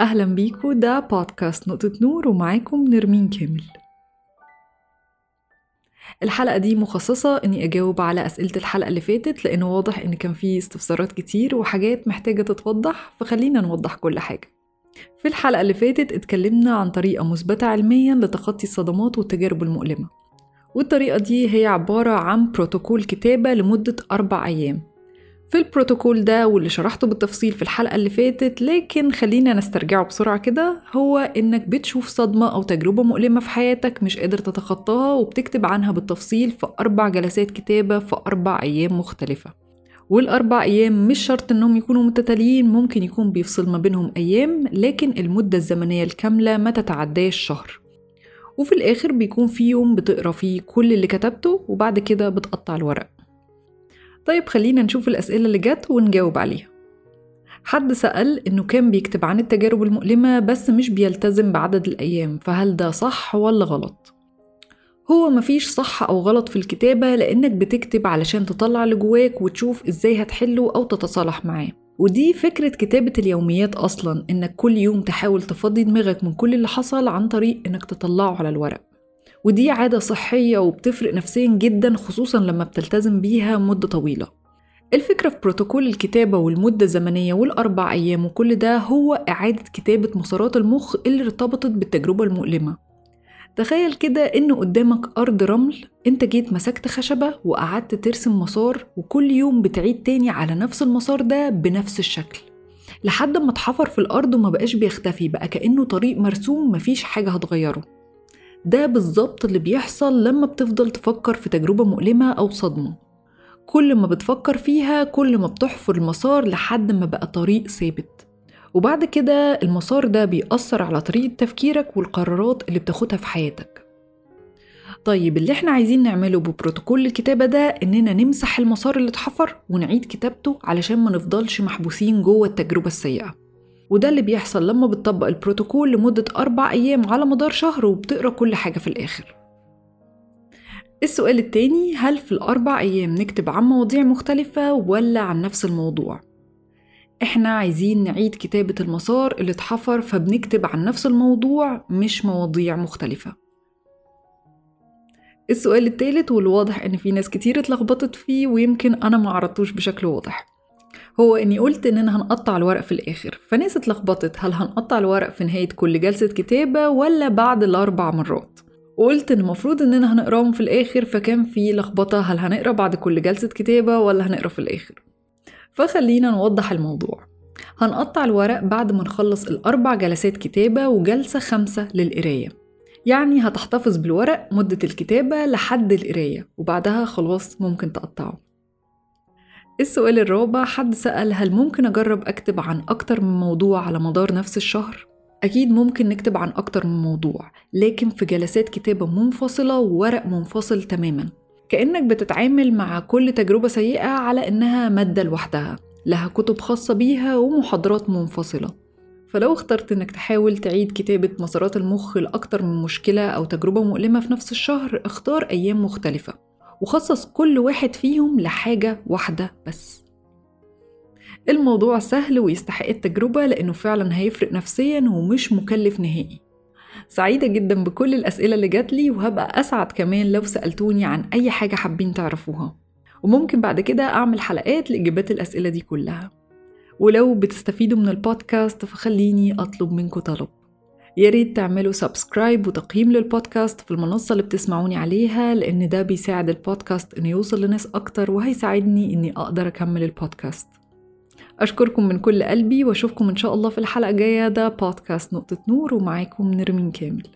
أهلا بيكو ده بودكاست نقطة نور ومعاكم نرمين كامل. الحلقة دي مخصصة إني أجاوب على أسئلة الحلقة اللي فاتت لأنه واضح إن كان في استفسارات كتير وحاجات محتاجة تتوضح فخلينا نوضح كل حاجة. في الحلقة اللي فاتت اتكلمنا عن طريقة مثبتة علميا لتخطي الصدمات والتجارب المؤلمة. والطريقة دي هي عبارة عن بروتوكول كتابة لمدة أربع أيام. في البروتوكول ده واللي شرحته بالتفصيل في الحلقة اللي فاتت لكن خلينا نسترجعه بسرعة كده هو إنك بتشوف صدمة أو تجربة مؤلمة في حياتك مش قادر تتخطاها وبتكتب عنها بالتفصيل في أربع جلسات كتابة في أربع أيام مختلفة. والأربع أيام مش شرط إنهم يكونوا متتاليين ممكن يكون بيفصل ما بينهم أيام لكن المدة الزمنية الكاملة ما تتعداش شهر. وفي الآخر بيكون في يوم بتقرأ فيه كل اللي كتبته وبعد كده بتقطع الورق. طيب خلينا نشوف الأسئلة اللي جت ونجاوب عليها. حد سأل إنه كان بيكتب عن التجارب المؤلمة بس مش بيلتزم بعدد الأيام فهل ده صح ولا غلط؟ هو مفيش صح أو غلط في الكتابة لأنك بتكتب علشان تطلع اللي جواك وتشوف إزاي هتحله أو تتصالح معاه. ودي فكرة كتابة اليوميات أصلا إنك كل يوم تحاول تفضي دماغك من كل اللي حصل عن طريق إنك تطلعه على الورق. ودي عادة صحية وبتفرق نفسيا جدا خصوصا لما بتلتزم بيها مدة طويلة. الفكرة في بروتوكول الكتابة والمدة الزمنية والأربع أيام وكل ده هو إعادة كتابة مسارات المخ اللي ارتبطت بالتجربة المؤلمة. تخيل كده إن قدامك أرض رمل أنت جيت مسكت خشبة وقعدت ترسم مسار وكل يوم بتعيد تاني على نفس المسار ده بنفس الشكل. لحد ما اتحفر في الأرض وما بقاش بيختفي بقى كأنه طريق مرسوم مفيش حاجة هتغيره. ده بالظبط اللي بيحصل لما بتفضل تفكر في تجربة مؤلمة أو صدمة. كل ما بتفكر فيها كل ما بتحفر المسار لحد ما بقى طريق ثابت. وبعد كده المسار ده بيأثر على طريقة تفكيرك والقرارات اللي بتاخدها في حياتك. طيب اللي إحنا عايزين نعمله ببروتوكول الكتابة ده إننا نمسح المسار اللي اتحفر ونعيد كتابته علشان ما نفضلش محبوسين جوه التجربة السيئة. وده اللي بيحصل لما بتطبق البروتوكول لمدة أربع أيام على مدار شهر وبتقرأ كل حاجة في الآخر. السؤال التاني هل في الأربع أيام نكتب عن مواضيع مختلفة ولا عن نفس الموضوع؟ إحنا عايزين نعيد كتابة المسار اللي اتحفر فبنكتب عن نفس الموضوع مش مواضيع مختلفة. السؤال التالت والواضح إن في ناس كتير اتلخبطت فيه ويمكن أنا ما عرضتوش بشكل واضح. هو إني قلت اننا هنقطع الورق في الآخر. فناس اتلخبطت. هل هنقطع الورق في نهاية كل جلسة كتابة ولا بعد الأربع مرات؟ وقلت إن المفروض اننا هنقراهم في الآخر فكان في لخبطة. هل هنقرأ بعد كل جلسة كتابة ولا هنقرأ في الآخر؟ فخلينا نوضح الموضوع. هنقطع الورق بعد ما نخلص الأربع جلسات كتابة وجلسة خمسة للقراية. يعني هتحتفظ بالورق مدة الكتابة لحد القراية وبعدها خلاص ممكن تقطعه. السؤال الرابع؟ حد سأل هل ممكن أجرب أكتب عن أكتر من موضوع على مدار نفس الشهر؟ أكيد ممكن نكتب عن أكتر من موضوع لكن في جلسات كتابة منفصلة وورق منفصل تماما. كأنك بتتعامل مع كل تجربة سيئة على إنها مادة لوحدها لها كتب خاصة بيها ومحاضرات منفصلة. فلو اخترت إنك تحاول تعيد كتابة مسارات المخ لأكتر من مشكلة أو تجربة مؤلمة في نفس الشهر اختار أيام مختلفة. وخصص كل واحد فيهم لحاجة واحدة بس. الموضوع سهل ويستحق التجربة لأنه فعلا هيفرق نفسيا ومش مكلف نهائي. سعيدة جدا بكل الأسئلة اللي جاتلي وهبقى أسعد كمان لو سألتوني عن أي حاجة حابين تعرفوها. وممكن بعد كده أعمل حلقات لإجابات الأسئلة دي كلها. ولو بتستفيدوا من البودكاست فخليني أطلب منكم طلب. يا ريت تعملوا subscribe وتقييم للبودكاست في المنصة اللي بتسمعوني عليها لأن ده بيساعد البودكاست إنه يوصل لناس أكتر وهيساعدني إني أقدر أكمل البودكاست. أشكركم من كل قلبي وأشوفكم إن شاء الله في الحلقة الجاية. ده بودكاست نقطة نور ومعاكم نرمين كامل.